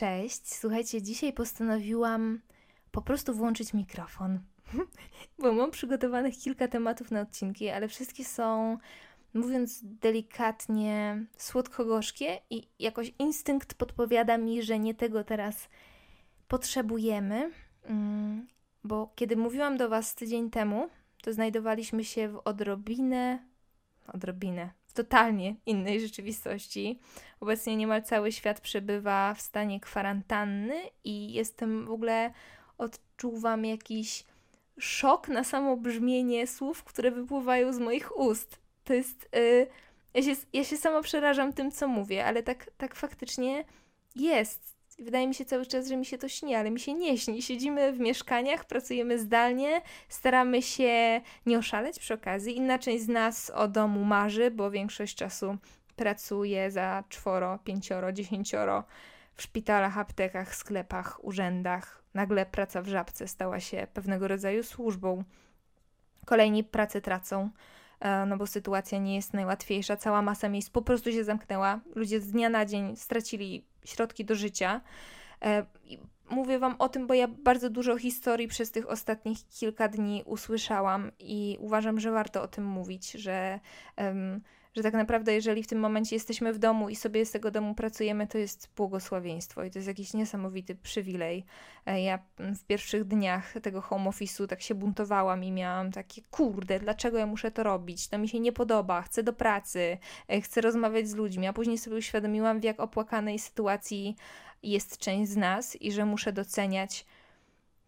Cześć, słuchajcie, dzisiaj postanowiłam po prostu włączyć mikrofon, bo mam przygotowanych kilka tematów na odcinki, ale wszystkie są, mówiąc delikatnie, słodko-gorzkie i jakoś instynkt podpowiada mi, że nie tego teraz potrzebujemy, mm, bo kiedy mówiłam do Was tydzień temu, to znajdowaliśmy się w odrobinę, odrobinę, w totalnie innej rzeczywistości. Obecnie niemal cały świat przebywa w stanie kwarantanny i jestem w ogóle odczuwam jakiś szok na samo brzmienie słów, które wypływają z moich ust. To jest. Yy, ja, się, ja się sama przerażam tym, co mówię, ale tak, tak faktycznie jest. Wydaje mi się cały czas, że mi się to śni, ale mi się nie śni. Siedzimy w mieszkaniach, pracujemy zdalnie, staramy się nie oszaleć przy okazji. Inna część z nas o domu marzy, bo większość czasu pracuje za czworo, pięcioro, dziesięcioro w szpitalach, aptekach, sklepach, urzędach. Nagle praca w żabce stała się pewnego rodzaju służbą. Kolejni pracę tracą, e, no bo sytuacja nie jest najłatwiejsza. Cała masa miejsc po prostu się zamknęła. Ludzie z dnia na dzień stracili środki do życia. E, mówię Wam o tym, bo ja bardzo dużo historii przez tych ostatnich kilka dni usłyszałam i uważam, że warto o tym mówić, że. Um, że tak naprawdę, jeżeli w tym momencie jesteśmy w domu i sobie z tego domu pracujemy, to jest błogosławieństwo i to jest jakiś niesamowity przywilej. E, ja w pierwszych dniach tego home office'u tak się buntowałam i miałam takie, kurde, dlaczego ja muszę to robić? To mi się nie podoba, chcę do pracy, e, chcę rozmawiać z ludźmi, a później sobie uświadomiłam, w jak opłakanej sytuacji jest część z nas i że muszę doceniać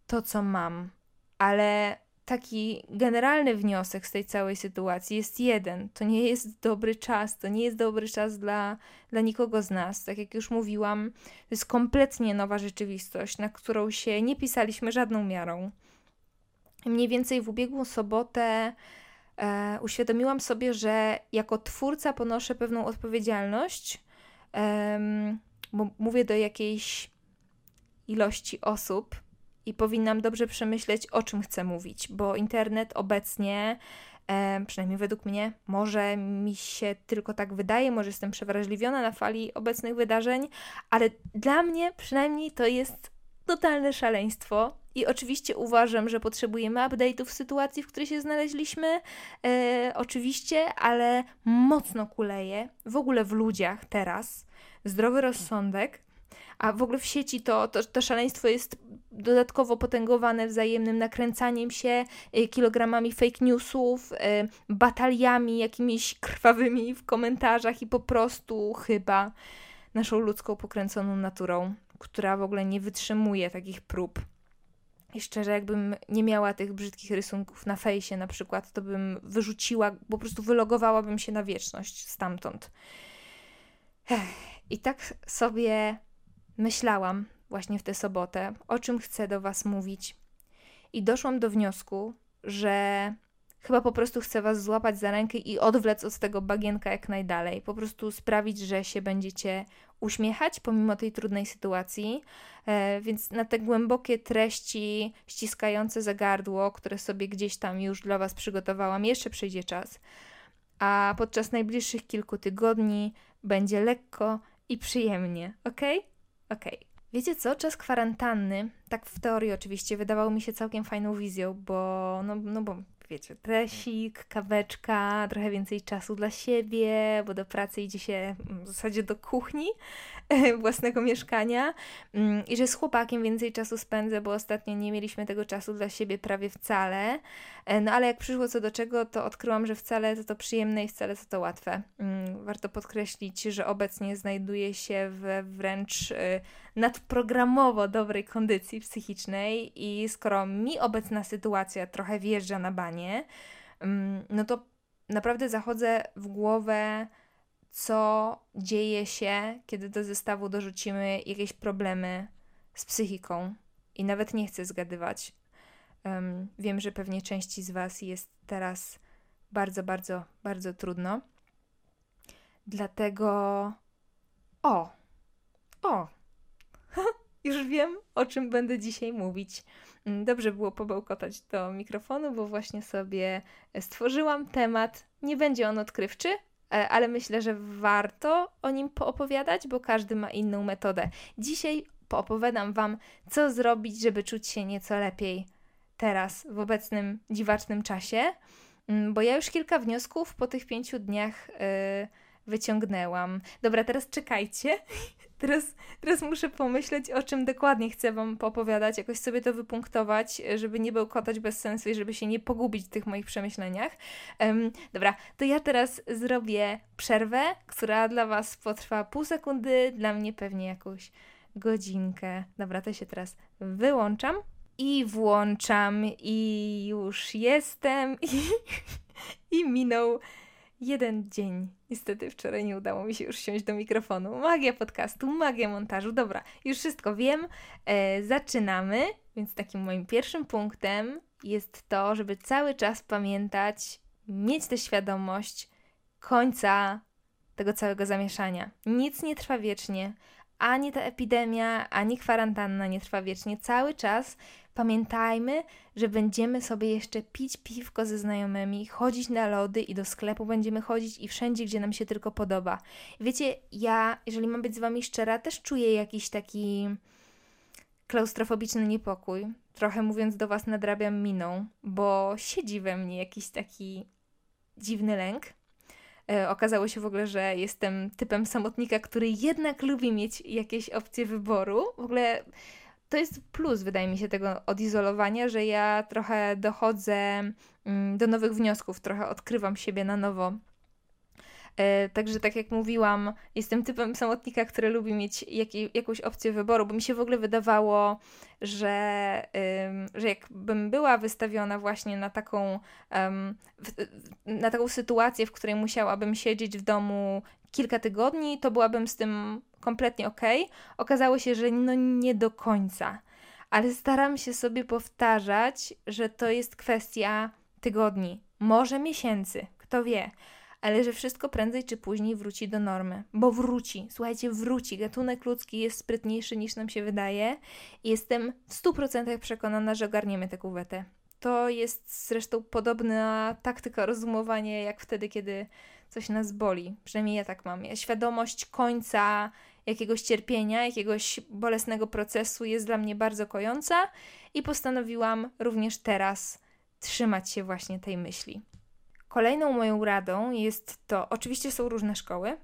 to, co mam. Ale taki generalny wniosek z tej całej sytuacji jest jeden. To nie jest dobry czas, to nie jest dobry czas dla, dla nikogo z nas. Tak jak już mówiłam, to jest kompletnie nowa rzeczywistość, na którą się nie pisaliśmy żadną miarą. Mniej więcej w ubiegłą sobotę e, uświadomiłam sobie, że jako twórca ponoszę pewną odpowiedzialność, e, bo mówię do jakiejś ilości osób, i powinnam dobrze przemyśleć, o czym chcę mówić, bo internet obecnie, e, przynajmniej według mnie, może mi się tylko tak wydaje, może jestem przewrażliwiona na fali obecnych wydarzeń, ale dla mnie przynajmniej to jest totalne szaleństwo. I oczywiście uważam, że potrzebujemy update'ów w sytuacji, w której się znaleźliśmy. E, oczywiście, ale mocno kuleje w ogóle w ludziach teraz zdrowy rozsądek a w ogóle w sieci to, to, to szaleństwo jest dodatkowo potęgowane wzajemnym nakręcaniem się, y, kilogramami fake newsów, y, bataliami jakimiś krwawymi w komentarzach i po prostu chyba naszą ludzką pokręconą naturą, która w ogóle nie wytrzymuje takich prób. I szczerze, jakbym nie miała tych brzydkich rysunków na fejsie na przykład, to bym wyrzuciła, po prostu wylogowałabym się na wieczność stamtąd. I tak sobie myślałam właśnie w tę sobotę, o czym chcę do Was mówić. I doszłam do wniosku, że chyba po prostu chcę Was złapać za rękę i odwlec od tego bagienka jak najdalej. Po prostu sprawić, że się będziecie uśmiechać pomimo tej trudnej sytuacji. E, więc na te głębokie treści ściskające za gardło, które sobie gdzieś tam już dla Was przygotowałam, jeszcze przyjdzie czas. A podczas najbliższych kilku tygodni będzie lekko i przyjemnie, ok? Okej. Wiecie co? Czas kwarantanny, tak w teorii oczywiście, wydawał mi się całkiem fajną wizją, bo, no, no bo wiecie, tresik, kaweczka, trochę więcej czasu dla siebie, bo do pracy idzie się w zasadzie do kuchni własnego mieszkania mm, i że z chłopakiem więcej czasu spędzę, bo ostatnio nie mieliśmy tego czasu dla siebie prawie wcale. E, no ale jak przyszło co do czego, to odkryłam, że wcale to to przyjemne i wcale to to łatwe. Mm, warto podkreślić, że obecnie znajduję się w wręcz y, nadprogramowo dobrej kondycji psychicznej i skoro mi obecna sytuacja trochę wjeżdża na banie, mm, no to naprawdę zachodzę w głowę, co dzieje się, kiedy do zestawu dorzucimy jakieś problemy z psychiką. I nawet nie chcę zgadywać. Um, wiem, że pewnie części z Was jest teraz bardzo, bardzo, bardzo trudno. Dlatego. O! O! Już wiem, o czym będę dzisiaj mówić. Mm, dobrze było pobełkotać do mikrofonu, bo właśnie sobie stworzyłam temat. Nie będzie on odkrywczy, e, ale myślę, że warto o nim poopowiadać, bo każdy ma inną metodę. Dzisiaj poopowiadam Wam, co zrobić, żeby czuć się nieco lepiej teraz, w obecnym dziwacznym czasie. Mm, bo ja już kilka wniosków po tych pięciu dniach yy, wyciągnęłam. Dobra, teraz czekajcie. Teraz, teraz muszę pomyśleć, o czym dokładnie chcę Wam opowiadać, jakoś sobie to wypunktować, żeby nie bełkotać bez sensu i żeby się nie pogubić w tych moich przemyśleniach. Um, dobra, to ja teraz zrobię przerwę, która dla Was potrwa pół sekundy, dla mnie pewnie jakąś godzinkę. Dobra, to się teraz wyłączam i włączam i już jestem i, i minął jeden dzień. Niestety wczoraj nie udało mi się już siąść do mikrofonu. Magia podcastu, magia montażu. Dobra, już wszystko wiem. E, zaczynamy. Więc takim moim pierwszym punktem jest to, żeby cały czas pamiętać, mieć tę świadomość końca tego całego zamieszania. Nic nie trwa wiecznie. Ani ta epidemia, ani kwarantanna nie trwa wiecznie. Cały czas Pamiętajmy, że będziemy sobie jeszcze pić piwko ze znajomymi, chodzić na lody i do sklepu będziemy chodzić i wszędzie, gdzie nam się tylko podoba. Wiecie, ja, jeżeli mam być z Wami szczera, też czuję jakiś taki klaustrofobiczny niepokój. Trochę mówiąc do Was, nadrabiam miną, bo siedzi we mnie jakiś taki dziwny lęk. E, okazało się w ogóle, że jestem typem samotnika, który jednak lubi mieć jakieś opcje wyboru. W ogóle to jest plus, wydaje mi się, tego odizolowania, że ja trochę dochodzę mm, do nowych wniosków, trochę odkrywam siebie na nowo. E, także, tak jak mówiłam, jestem typem samotnika, który lubi mieć jakąś opcję wyboru, bo mi się w ogóle wydawało, że, że jakbym była wystawiona właśnie na taką, na taką sytuację, w której musiałabym siedzieć w domu kilka tygodni, to byłabym z tym kompletnie ok. Okazało się, że no nie do końca. Ale staram się sobie powtarzać, że to jest kwestia tygodni, może miesięcy, kto wie, ale że wszystko prędzej czy później wróci do normy. Bo wróci, słuchajcie, wróci. Gatunek ludzki jest sprytniejszy niż nam się wydaje. Jestem w 100% przekonana, że ogarniemy tę kuwetę. To jest zresztą podobna taktyka rozumowania, jak wtedy, kiedy coś nas boli. Przynajmniej ja tak mam. Świadomość końca jakiegoś cierpienia, jakiegoś bolesnego procesu jest dla mnie bardzo kojąca i postanowiłam również teraz trzymać się właśnie tej myśli. Kolejną moją radą jest to, oczywiście są różne szkoły,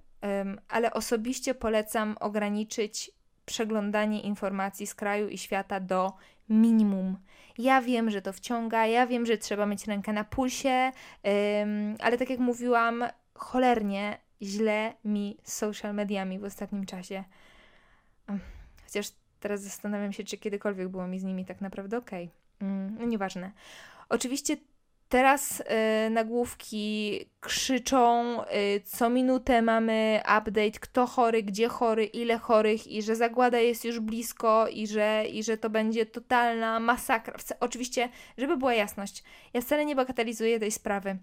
ale osobiście polecam ograniczyć przeglądanie informacji z kraju i świata do minimum. Ja wiem, że to wciąga, ja wiem, że trzeba mieć rękę na pulsie, ale tak jak mówiłam, cholernie źle mi z social mediami w ostatnim czasie. Chociaż teraz zastanawiam się, czy kiedykolwiek było mi z nimi tak naprawdę ok. Mm, no nieważne. Oczywiście teraz y, nagłówki krzyczą, y, co minutę mamy update, kto chory, gdzie chory, ile chorych i że zagłada jest już blisko i że, i że to będzie totalna masakra. Oczywiście, żeby była jasność, ja wcale nie bagatelizuję tej sprawy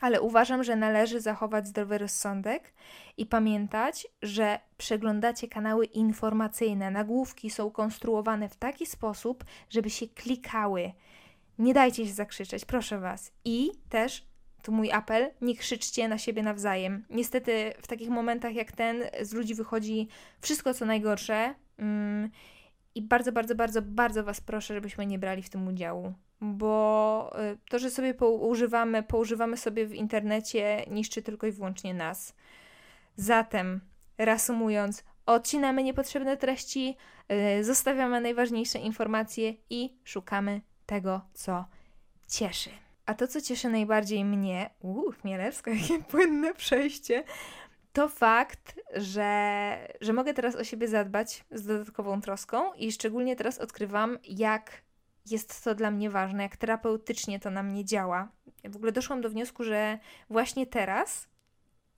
ale uważam, że należy zachować zdrowy rozsądek i pamiętać, że przeglądacie kanały informacyjne. Nagłówki są konstruowane w taki sposób, żeby się klikały. Nie dajcie się zakrzyczeć, proszę Was. I też, tu mój apel, nie krzyczcie na siebie nawzajem. Niestety, w takich momentach jak ten, z ludzi wychodzi wszystko, co najgorsze. Mm, I bardzo, bardzo, bardzo, bardzo Was proszę, żebyśmy nie brali w tym udziału bo y, to, że sobie poużywamy, poużywamy sobie w internecie, niszczy tylko i wyłącznie nas. Zatem, reasumując, odcinamy niepotrzebne treści, y, zostawiamy najważniejsze informacje i szukamy tego, co cieszy. A to, co cieszy najbardziej mnie, uuu, Chmielewska, jakie płynne przejście, to fakt, że, że mogę teraz o siebie zadbać z dodatkową troską i szczególnie teraz odkrywam, jak jest to dla mnie ważne, jak terapeutycznie to na mnie działa. Ja w ogóle doszłam do wniosku, że właśnie teraz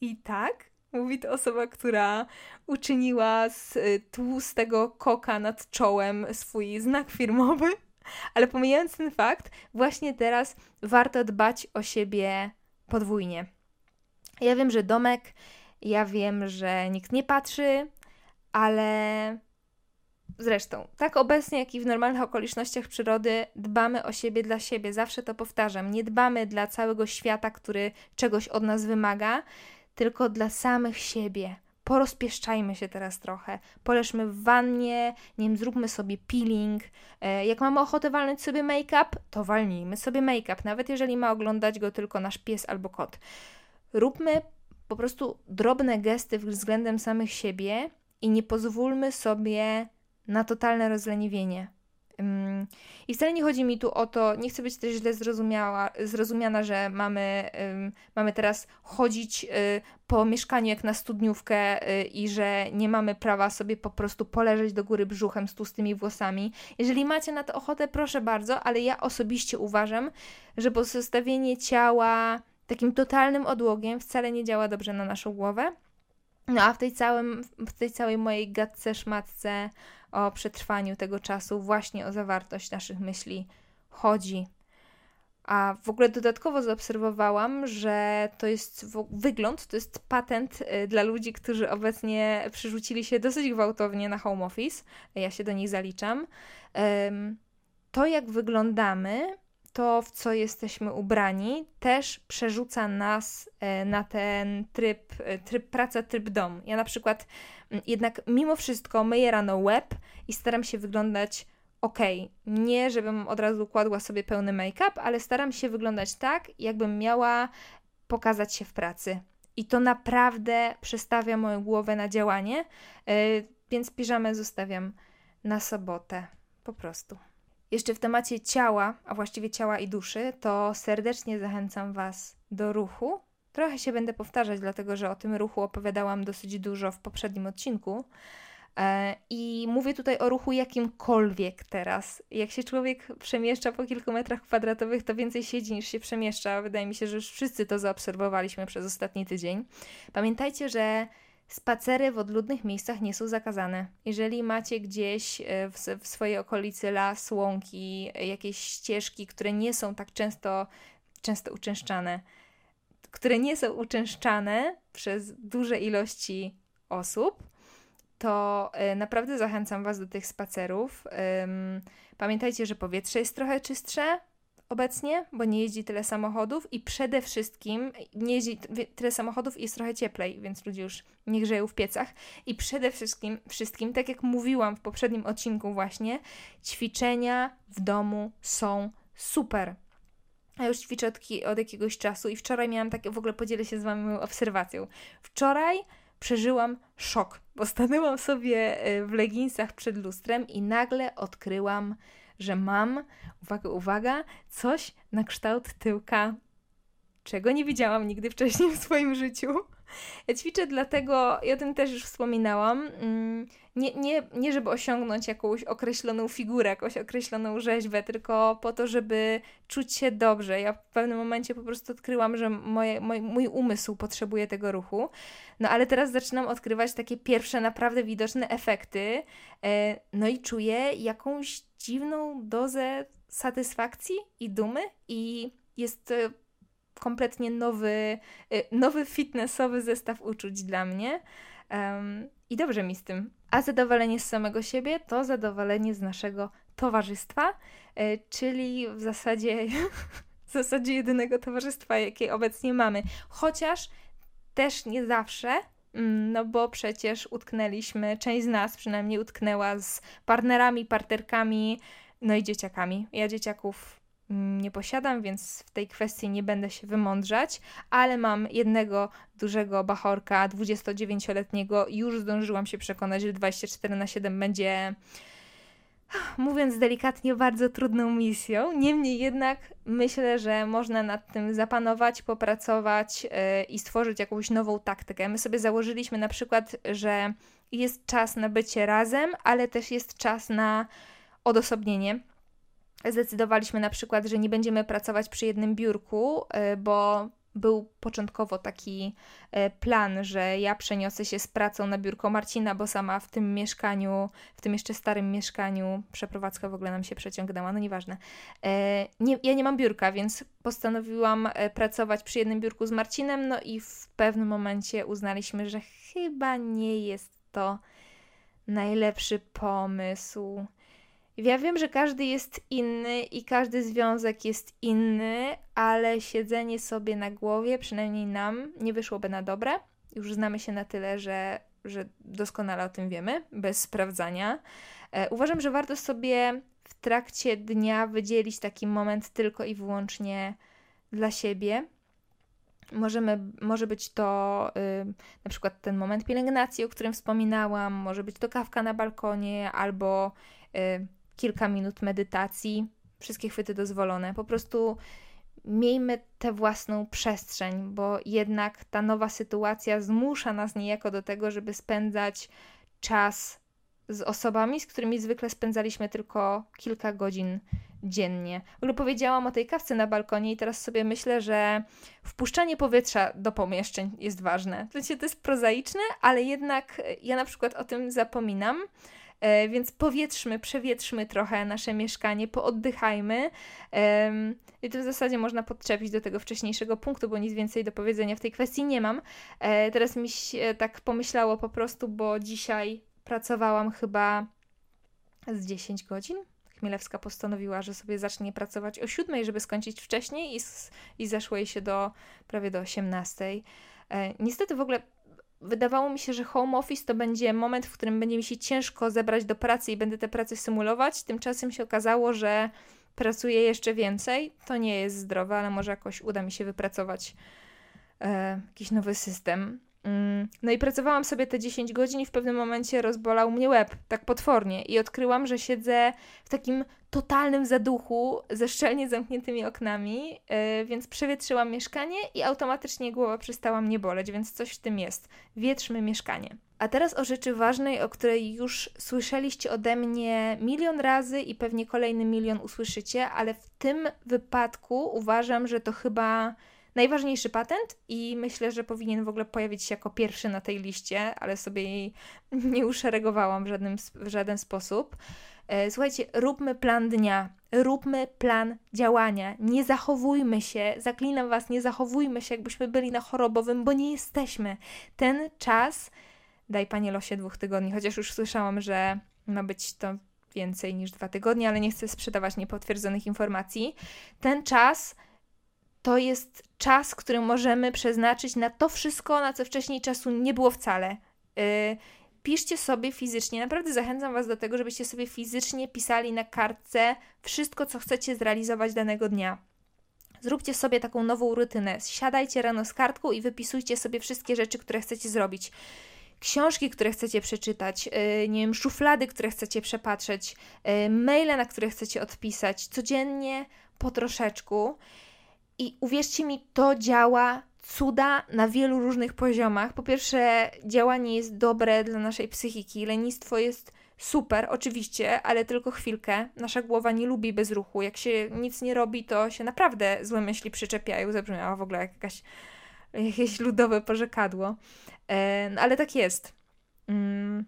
i tak mówi to osoba, która uczyniła z y, tłustego koka nad czołem swój znak firmowy. Ale pomijając ten fakt, właśnie teraz warto dbać o siebie podwójnie. Ja wiem, że domek, ja wiem, że nikt nie patrzy, ale Zresztą, tak obecnie, jak i w normalnych okolicznościach przyrody, dbamy o siebie dla siebie. Zawsze to powtarzam. Nie dbamy dla całego świata, który czegoś od nas wymaga, tylko dla samych siebie. porozpieszczajmy się teraz trochę, poleżmy w wannie, nie wiem, zróbmy sobie peeling. E, jak mamy ochotę walnąć sobie make-up, to walnijmy sobie make-up, nawet jeżeli ma oglądać go tylko nasz pies albo kot. Róbmy po prostu drobne gesty względem samych siebie i nie pozwólmy sobie na totalne rozleniwienie. I wcale nie chodzi mi tu o to, nie chcę być też źle zrozumiała, zrozumiana, że mamy, mamy teraz chodzić y, po mieszkaniu jak na studniówkę y, i że nie mamy prawa sobie po prostu poleżeć do góry brzuchem z tłustymi włosami. Jeżeli macie na to ochotę, proszę bardzo, ale ja osobiście uważam, że pozostawienie ciała takim totalnym odłogiem wcale nie działa dobrze na naszą głowę. No a w tej, całym, w tej całej mojej gadce, szmatce o przetrwaniu tego czasu, właśnie o zawartość naszych myśli chodzi. A w ogóle dodatkowo zaobserwowałam, że to jest wygląd, to jest patent y, dla ludzi, którzy obecnie przerzucili się dosyć gwałtownie na home office. Ja się do nich zaliczam. To, jak wyglądamy, to, w co jesteśmy ubrani, też przerzuca nas e, na ten tryb, e, tryb praca, tryb dom. Ja na przykład jednak mimo wszystko myję rano łeb i staram się wyglądać ok. Nie, żebym od razu kładła sobie pełny make-up, ale staram się wyglądać tak, jakbym miała pokazać się w pracy. I to naprawdę przestawia moją głowę na działanie, e, więc piżamę zostawiam na sobotę. Po prostu. Jeszcze w temacie ciała, a właściwie ciała i duszy, to serdecznie zachęcam Was do ruchu. Trochę się będę powtarzać, dlatego że o tym ruchu opowiadałam dosyć dużo w poprzednim odcinku. E, I mówię tutaj o ruchu jakimkolwiek teraz. Jak się człowiek przemieszcza po kilku metrach kwadratowych, to więcej siedzi niż się przemieszcza. Wydaje mi się, że już wszyscy to zaobserwowaliśmy przez ostatni tydzień. Pamiętajcie, że Spacery w odludnych miejscach nie są zakazane. Jeżeli macie gdzieś e, w, w swojej okolicy las, łąki, jakieś ścieżki, które nie są tak często, często uczęszczane, które nie są uczęszczane przez duże ilości osób, to e, naprawdę zachęcam Was do tych spacerów. Pamiętajcie, że powietrze jest trochę czystsze, obecnie, bo nie jeździ tyle samochodów i przede wszystkim nie jeździ tyle samochodów i jest trochę cieplej, więc ludzie już nie grzeją w piecach. I przede wszystkim, wszystkim, tak jak mówiłam w poprzednim odcinku właśnie, ćwiczenia w domu są super. Ja już ćwiczę od, od jakiegoś czasu i wczoraj miałam takie, w ogóle podzielę się z Wami moją obserwacją. Wczoraj przeżyłam szok, bo stanęłam sobie e, w leginsach przed lustrem i nagle odkryłam że mam, uwaga, uwaga, coś na kształt tyłka, czego nie widziałam nigdy wcześniej w swoim życiu. Ja ćwiczę dlatego, i o tym też już wspominałam, mm, nie, nie, nie żeby osiągnąć jakąś określoną figurę, jakąś określoną rzeźbę, tylko po to, żeby czuć się dobrze. Ja w pewnym momencie po prostu odkryłam, że moje, mój, mój umysł potrzebuje tego ruchu. No ale teraz zaczynam odkrywać takie pierwsze naprawdę widoczne efekty. E, no i czuję jakąś dziwną dozę satysfakcji i dumy i jest kompletnie nowy, y, nowy fitnessowy zestaw uczuć dla mnie. Um, I dobrze mi z tym. A zadowolenie z samego siebie to zadowolenie z naszego towarzystwa, y, czyli w zasadzie, w zasadzie jedynego towarzystwa, jakie obecnie mamy. Chociaż też nie zawsze, mm, no bo przecież utknęliśmy, część z nas przynajmniej utknęła z partnerami, partnerkami, no i dzieciakami. Ja dzieciaków nie posiadam, więc w tej kwestii nie będę się wymądrzać, ale mam jednego dużego bachorka 29-letniego. Już zdążyłam się przekonać, że 24 na 7 będzie mówiąc delikatnie, bardzo trudną misją. Niemniej jednak myślę, że można nad tym zapanować, popracować yy, i stworzyć jakąś nową taktykę. My sobie założyliśmy na przykład, że jest czas na bycie razem, ale też jest czas na odosobnienie zdecydowaliśmy na przykład, że nie będziemy pracować przy jednym biurku, e, bo był początkowo taki e, plan, że ja przeniosę się z pracą na biurko Marcina, bo sama w tym mieszkaniu, w tym jeszcze starym mieszkaniu, przeprowadzka w ogóle nam się przeciągnęła, no nieważne. E, nie, ja nie mam biurka, więc postanowiłam pracować przy jednym biurku z Marcinem, no i w pewnym momencie uznaliśmy, że chyba nie jest to najlepszy pomysł. Ja wiem, że każdy jest inny i każdy związek jest inny, ale siedzenie sobie na głowie, przynajmniej nam, nie wyszłoby na dobre. Już znamy się na tyle, że że doskonale o tym wiemy, bez sprawdzania. E, uważam, że warto sobie w trakcie dnia wydzielić taki moment tylko i wyłącznie dla siebie. Możemy, może być to y, na przykład ten moment pielęgnacji, o którym wspominałam, może być to kawka na balkonie albo y, kilka minut medytacji. Wszystkie chwyty dozwolone. Po prostu miejmy tę własną przestrzeń, bo jednak ta nowa sytuacja zmusza nas niejako do tego, żeby spędzać czas z osobami, z którymi zwykle spędzaliśmy tylko kilka godzin dziennie. W ogóle powiedziałam o tej kawce na balkonie i teraz sobie myślę, że wpuszczanie powietrza do pomieszczeń jest ważne. To jest prozaiczne, ale jednak ja na przykład o tym zapominam. E, więc powietrzmy, przewietrzmy trochę nasze mieszkanie, pooddychajmy. I to w zasadzie można podczepić do tego wcześniejszego punktu, bo nic więcej do powiedzenia w tej kwestii nie mam. E, teraz mi się tak pomyślało po prostu, bo dzisiaj pracowałam chyba z 10 godzin. Chmielewska postanowiła, że sobie zacznie pracować o 7, żeby skończyć wcześniej i, i zeszło jej się do prawie do 18. E, niestety w ogóle wydawało mi się, że home office to będzie moment, w którym będzie mi się ciężko zebrać do pracy i będę tę pracę symulować. Tymczasem się okazało, że pracuję jeszcze więcej. To nie jest zdrowe, ale może jakoś uda mi się wypracować e, jakiś nowy system. Mm, no i pracowałam sobie te 10 godzin i w pewnym momencie rozbolał mnie łeb, tak potwornie. I odkryłam, że siedzę w takim totalnym zaduchu, ze szczelnie zamkniętymi oknami, yy, więc przewietrzyłam mieszkanie i automatycznie głowa przestała mnie boleć, więc coś w tym jest. Wietrzmy mieszkanie. A teraz o rzeczy ważnej, o której już słyszeliście ode mnie milion razy i pewnie kolejny milion usłyszycie, ale w tym wypadku uważam, że to chyba najważniejszy patent i myślę, że powinien w ogóle pojawić się jako pierwszy na tej liście, ale sobie jej nie uszeregowałam w, żadnym, w żaden sposób. E, słuchajcie, róbmy plan dnia, róbmy plan działania. Nie zachowujmy się, zaklinam Was, nie zachowujmy się, jakbyśmy byli na chorobowym, bo nie jesteśmy. Ten czas, daj Panie losie dwóch tygodni, chociaż już słyszałam, że ma być to więcej niż dwa tygodnie, ale nie chcę sprzedawać niepotwierdzonych informacji. Ten czas to jest czas, który możemy przeznaczyć na to wszystko, na co wcześniej czasu nie było wcale. Yy, piszcie sobie fizycznie. Naprawdę zachęcam Was do tego, żebyście sobie fizycznie pisali na kartce wszystko, co chcecie zrealizować danego dnia. Zróbcie sobie taką nową rutynę. Siadajcie rano z kartką i wypisujcie sobie wszystkie rzeczy, które chcecie zrobić. Książki, które chcecie przeczytać, yy, nie wiem, szuflady, które chcecie przepatrzeć, yy, maile, na które chcecie odpisać, codziennie po troszeczku. I uwierzcie mi, to działa cuda na wielu różnych poziomach. Po pierwsze, działanie jest dobre dla naszej psychiki. Lenistwo jest super, oczywiście, ale tylko chwilkę. Nasza głowa nie lubi bezruchu. Jak się nic nie robi, to się naprawdę złe myśli przyczepiają. Zabrzmiało w ogóle jak jakaś, jakieś ludowe porzekadło. E, no, ale tak jest. Mm.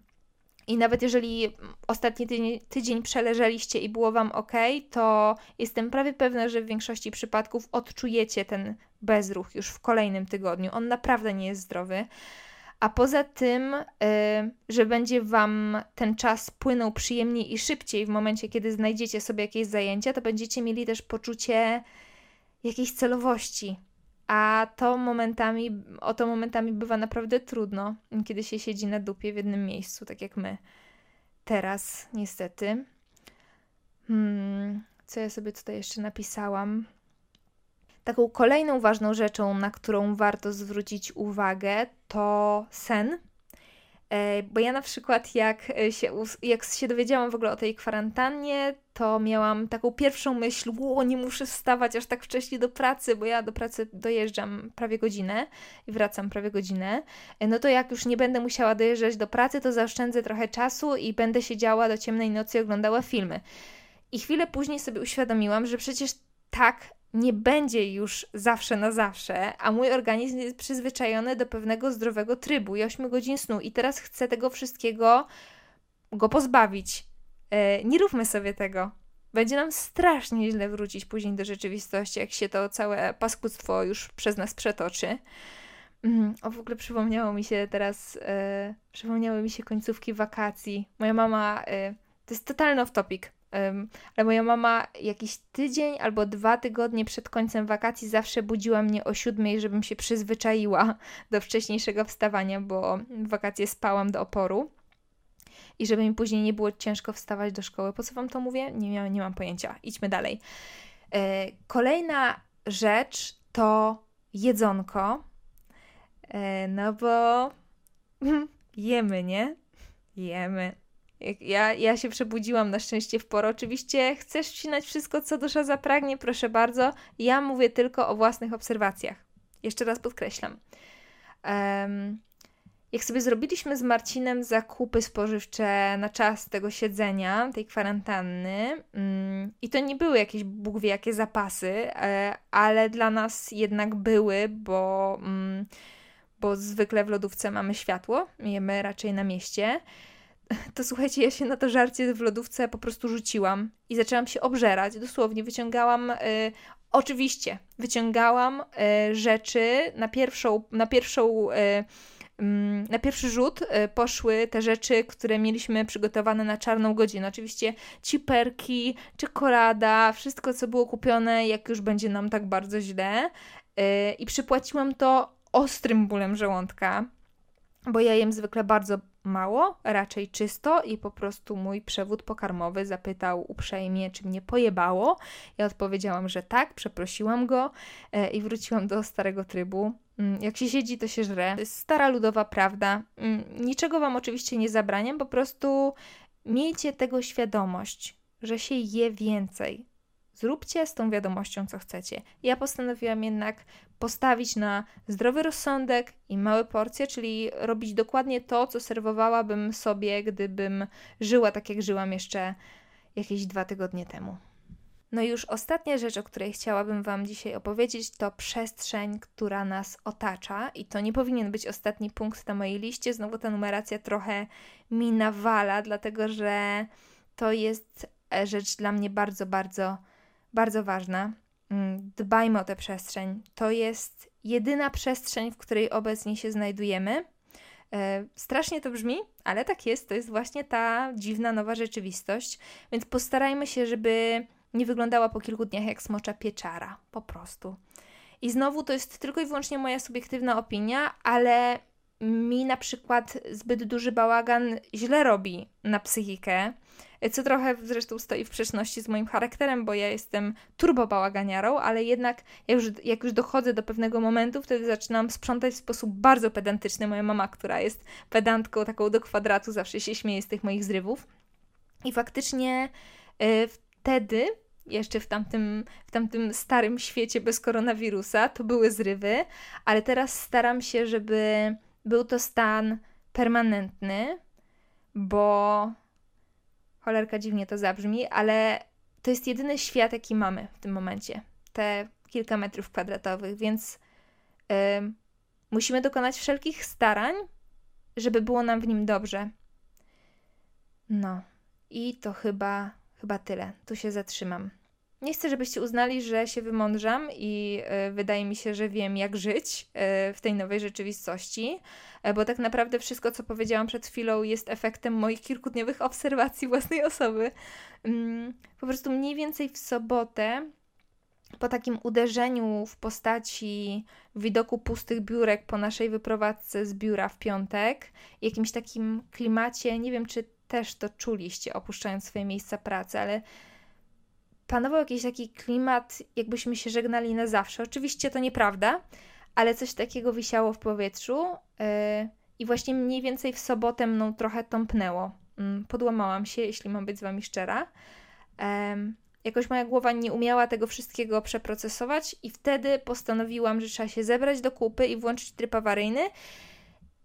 I nawet jeżeli ostatni tydzień, tydzień przeleżeliście i było Wam ok, to jestem prawie pewna, że w większości przypadków odczujecie ten bezruch już w kolejnym tygodniu. On naprawdę nie jest zdrowy. A poza tym, yy, że będzie Wam ten czas płynął przyjemniej i szybciej w momencie, kiedy znajdziecie sobie jakieś zajęcia, to będziecie mieli też poczucie jakiejś celowości. A to momentami, o to momentami bywa naprawdę trudno, kiedy się siedzi na dupie w jednym miejscu, tak jak my teraz, niestety. Hmm, co ja sobie tutaj jeszcze napisałam? Taką kolejną ważną rzeczą, na którą warto zwrócić uwagę, to sen. E, bo ja na przykład, jak się, jak się dowiedziałam w ogóle o tej kwarantannie, to miałam taką pierwszą myśl: Ło, nie muszę wstawać aż tak wcześnie do pracy, bo ja do pracy dojeżdżam prawie godzinę i wracam prawie godzinę. E, no to jak już nie będę musiała dojeżdżać do pracy, to zaoszczędzę trochę czasu i będę siedziała do ciemnej nocy i oglądała filmy. I chwilę później sobie uświadomiłam, że przecież tak nie będzie już zawsze na zawsze, a mój organizm jest przyzwyczajony do pewnego zdrowego trybu i 8 godzin snu i teraz chcę tego wszystkiego go pozbawić. E, nie róbmy sobie tego. Będzie nam strasznie źle wrócić później do rzeczywistości, jak się to całe paskudztwo już przez nas przetoczy. Mm, o, w ogóle przypomniało mi się teraz, e, przypomniały mi się końcówki wakacji. Moja mama, e, to jest totalny off-topic, ale moja mama jakiś tydzień albo dwa tygodnie przed końcem wakacji zawsze budziła mnie o siódmej, żebym się przyzwyczaiła do wcześniejszego wstawania, bo w wakacje spałam do oporu i żeby mi później nie było ciężko wstawać do szkoły. Po co wam to mówię? Nie, nie mam pojęcia. Idźmy dalej. E, kolejna rzecz to jedzonko. E, no bo jemy, nie? Jemy. Ja, ja się przebudziłam na szczęście w porę. Oczywiście chcesz wcinać wszystko, co dusza zapragnie, proszę bardzo. Ja mówię tylko o własnych obserwacjach. Jeszcze raz podkreślam. Um, jak sobie zrobiliśmy z Marcinem zakupy spożywcze na czas tego siedzenia, tej kwarantanny, mm, i to nie były jakieś Bóg wie jakie zapasy, e, ale dla nas jednak były, bo, mm, bo zwykle w lodówce mamy światło, jemy raczej na mieście. To słuchajcie, ja się na to żarcie w lodówce po prostu rzuciłam i zaczęłam się obżerać. Dosłownie wyciągałam y, Oczywiście, wyciągałam y, rzeczy na pierwszą, na pierwszą y, Mm, na pierwszy rzut y, poszły te rzeczy, które mieliśmy przygotowane na czarną godzinę. Oczywiście ciperki, czekolada, wszystko co było kupione, jak już będzie nam tak bardzo źle. Y, I przypłaciłam to ostrym bólem żołądka, bo ja jem zwykle bardzo mało, raczej czysto i po prostu mój przewód pokarmowy zapytał uprzejmie, czy mnie pojebało. Ja odpowiedziałam, że tak, przeprosiłam go y, i wróciłam do starego trybu. Mm, jak się siedzi, to się żre. To jest stara ludowa prawda. Mm, niczego Wam oczywiście nie zabraniam, po prostu miejcie tego świadomość, że się je więcej. Zróbcie z tą wiadomością, co chcecie. Ja postanowiłam jednak postawić na zdrowy rozsądek i małe porcje, czyli robić dokładnie to, co serwowałabym sobie, gdybym żyła tak, jak żyłam jeszcze jakieś dwa tygodnie temu. No i już ostatnia rzecz, o której chciałabym Wam dzisiaj opowiedzieć, to przestrzeń, która nas otacza. I to nie powinien być ostatni punkt na mojej liście. Znowu ta numeracja trochę mi nawala, dlatego że to jest e, rzecz dla mnie bardzo, bardzo, bardzo ważna. Mm, dbajmy o tę przestrzeń. To jest jedyna przestrzeń, w której obecnie się znajdujemy. E, strasznie to brzmi, ale tak jest. To jest właśnie ta dziwna nowa rzeczywistość. Więc postarajmy się, żeby nie wyglądała po kilku dniach jak smocza pieczara, po prostu. I znowu to jest tylko i wyłącznie moja subiektywna opinia, ale mi na przykład zbyt duży bałagan źle robi na psychikę, co trochę zresztą stoi w sprzeczności z moim charakterem, bo ja jestem turbo bałaganiarą, ale jednak jak już, jak już dochodzę do pewnego momentu, wtedy zaczynam sprzątać w sposób bardzo pedantyczny. Moja mama, która jest pedantką taką do kwadratu, zawsze się śmieje z tych moich zrywów. I faktycznie y, wtedy jeszcze w tamtym, w tamtym starym świecie bez koronawirusa, to były zrywy, ale teraz staram się, żeby był to stan permanentny, bo cholerka dziwnie to zabrzmi, ale to jest jedyny świat, jaki mamy w tym momencie. Te kilka metrów kwadratowych, więc musimy dokonać wszelkich starań, żeby było nam w nim dobrze. No, i to chyba Chyba tyle. Tu się zatrzymam. Nie chcę, żebyście uznali, że się wymądrzam i y, wydaje mi się, że wiem, jak żyć y, w tej nowej rzeczywistości, y, bo tak naprawdę wszystko, co powiedziałam przed chwilą, jest efektem moich kilkudniowych obserwacji własnej osoby. Mm, po prostu mniej więcej w sobotę, po takim uderzeniu w postaci widoku pustych biurek po naszej wyprowadzce z biura w piątek, jakimś takim klimacie, nie wiem, czy też to czuliście, opuszczając swoje miejsca pracy, ale panował jakiś taki klimat, jakbyśmy się żegnali na zawsze. Oczywiście to nieprawda, ale coś takiego wisiało w powietrzu yy, i właśnie mniej więcej w sobotę mną trochę tąpnęło. Yy, podłamałam się, jeśli mam być z Wami szczera. Yy, jakoś moja głowa nie umiała tego wszystkiego przeprocesować i wtedy postanowiłam, że trzeba się zebrać do kupy i włączyć tryb awaryjny.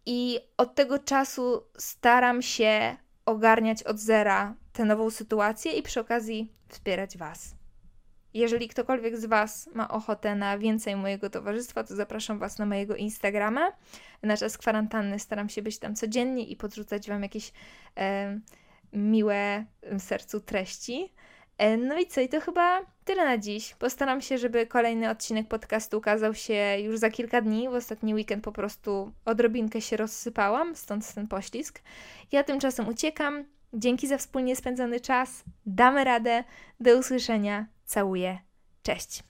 I od tego czasu staram się ogarniać od zera tę nową sytuację i przy okazji wspierać Was. Jeżeli ktokolwiek z Was ma ochotę na więcej mojego towarzystwa, to zapraszam Was na mojego Instagrama. Na czas kwarantanny staram się być tam codziennie i podrzucać Wam jakieś e, miłe sercu treści. E, no i co, i to chyba tyle na dziś. Postaram się, żeby kolejny odcinek podcastu ukazał się już za kilka dni. W ostatni weekend po prostu odrobinkę się rozsypałam, stąd ten poślizg. Ja tymczasem uciekam. Dzięki za wspólnie spędzony czas. Damy radę. Do usłyszenia. Całuję. Cześć.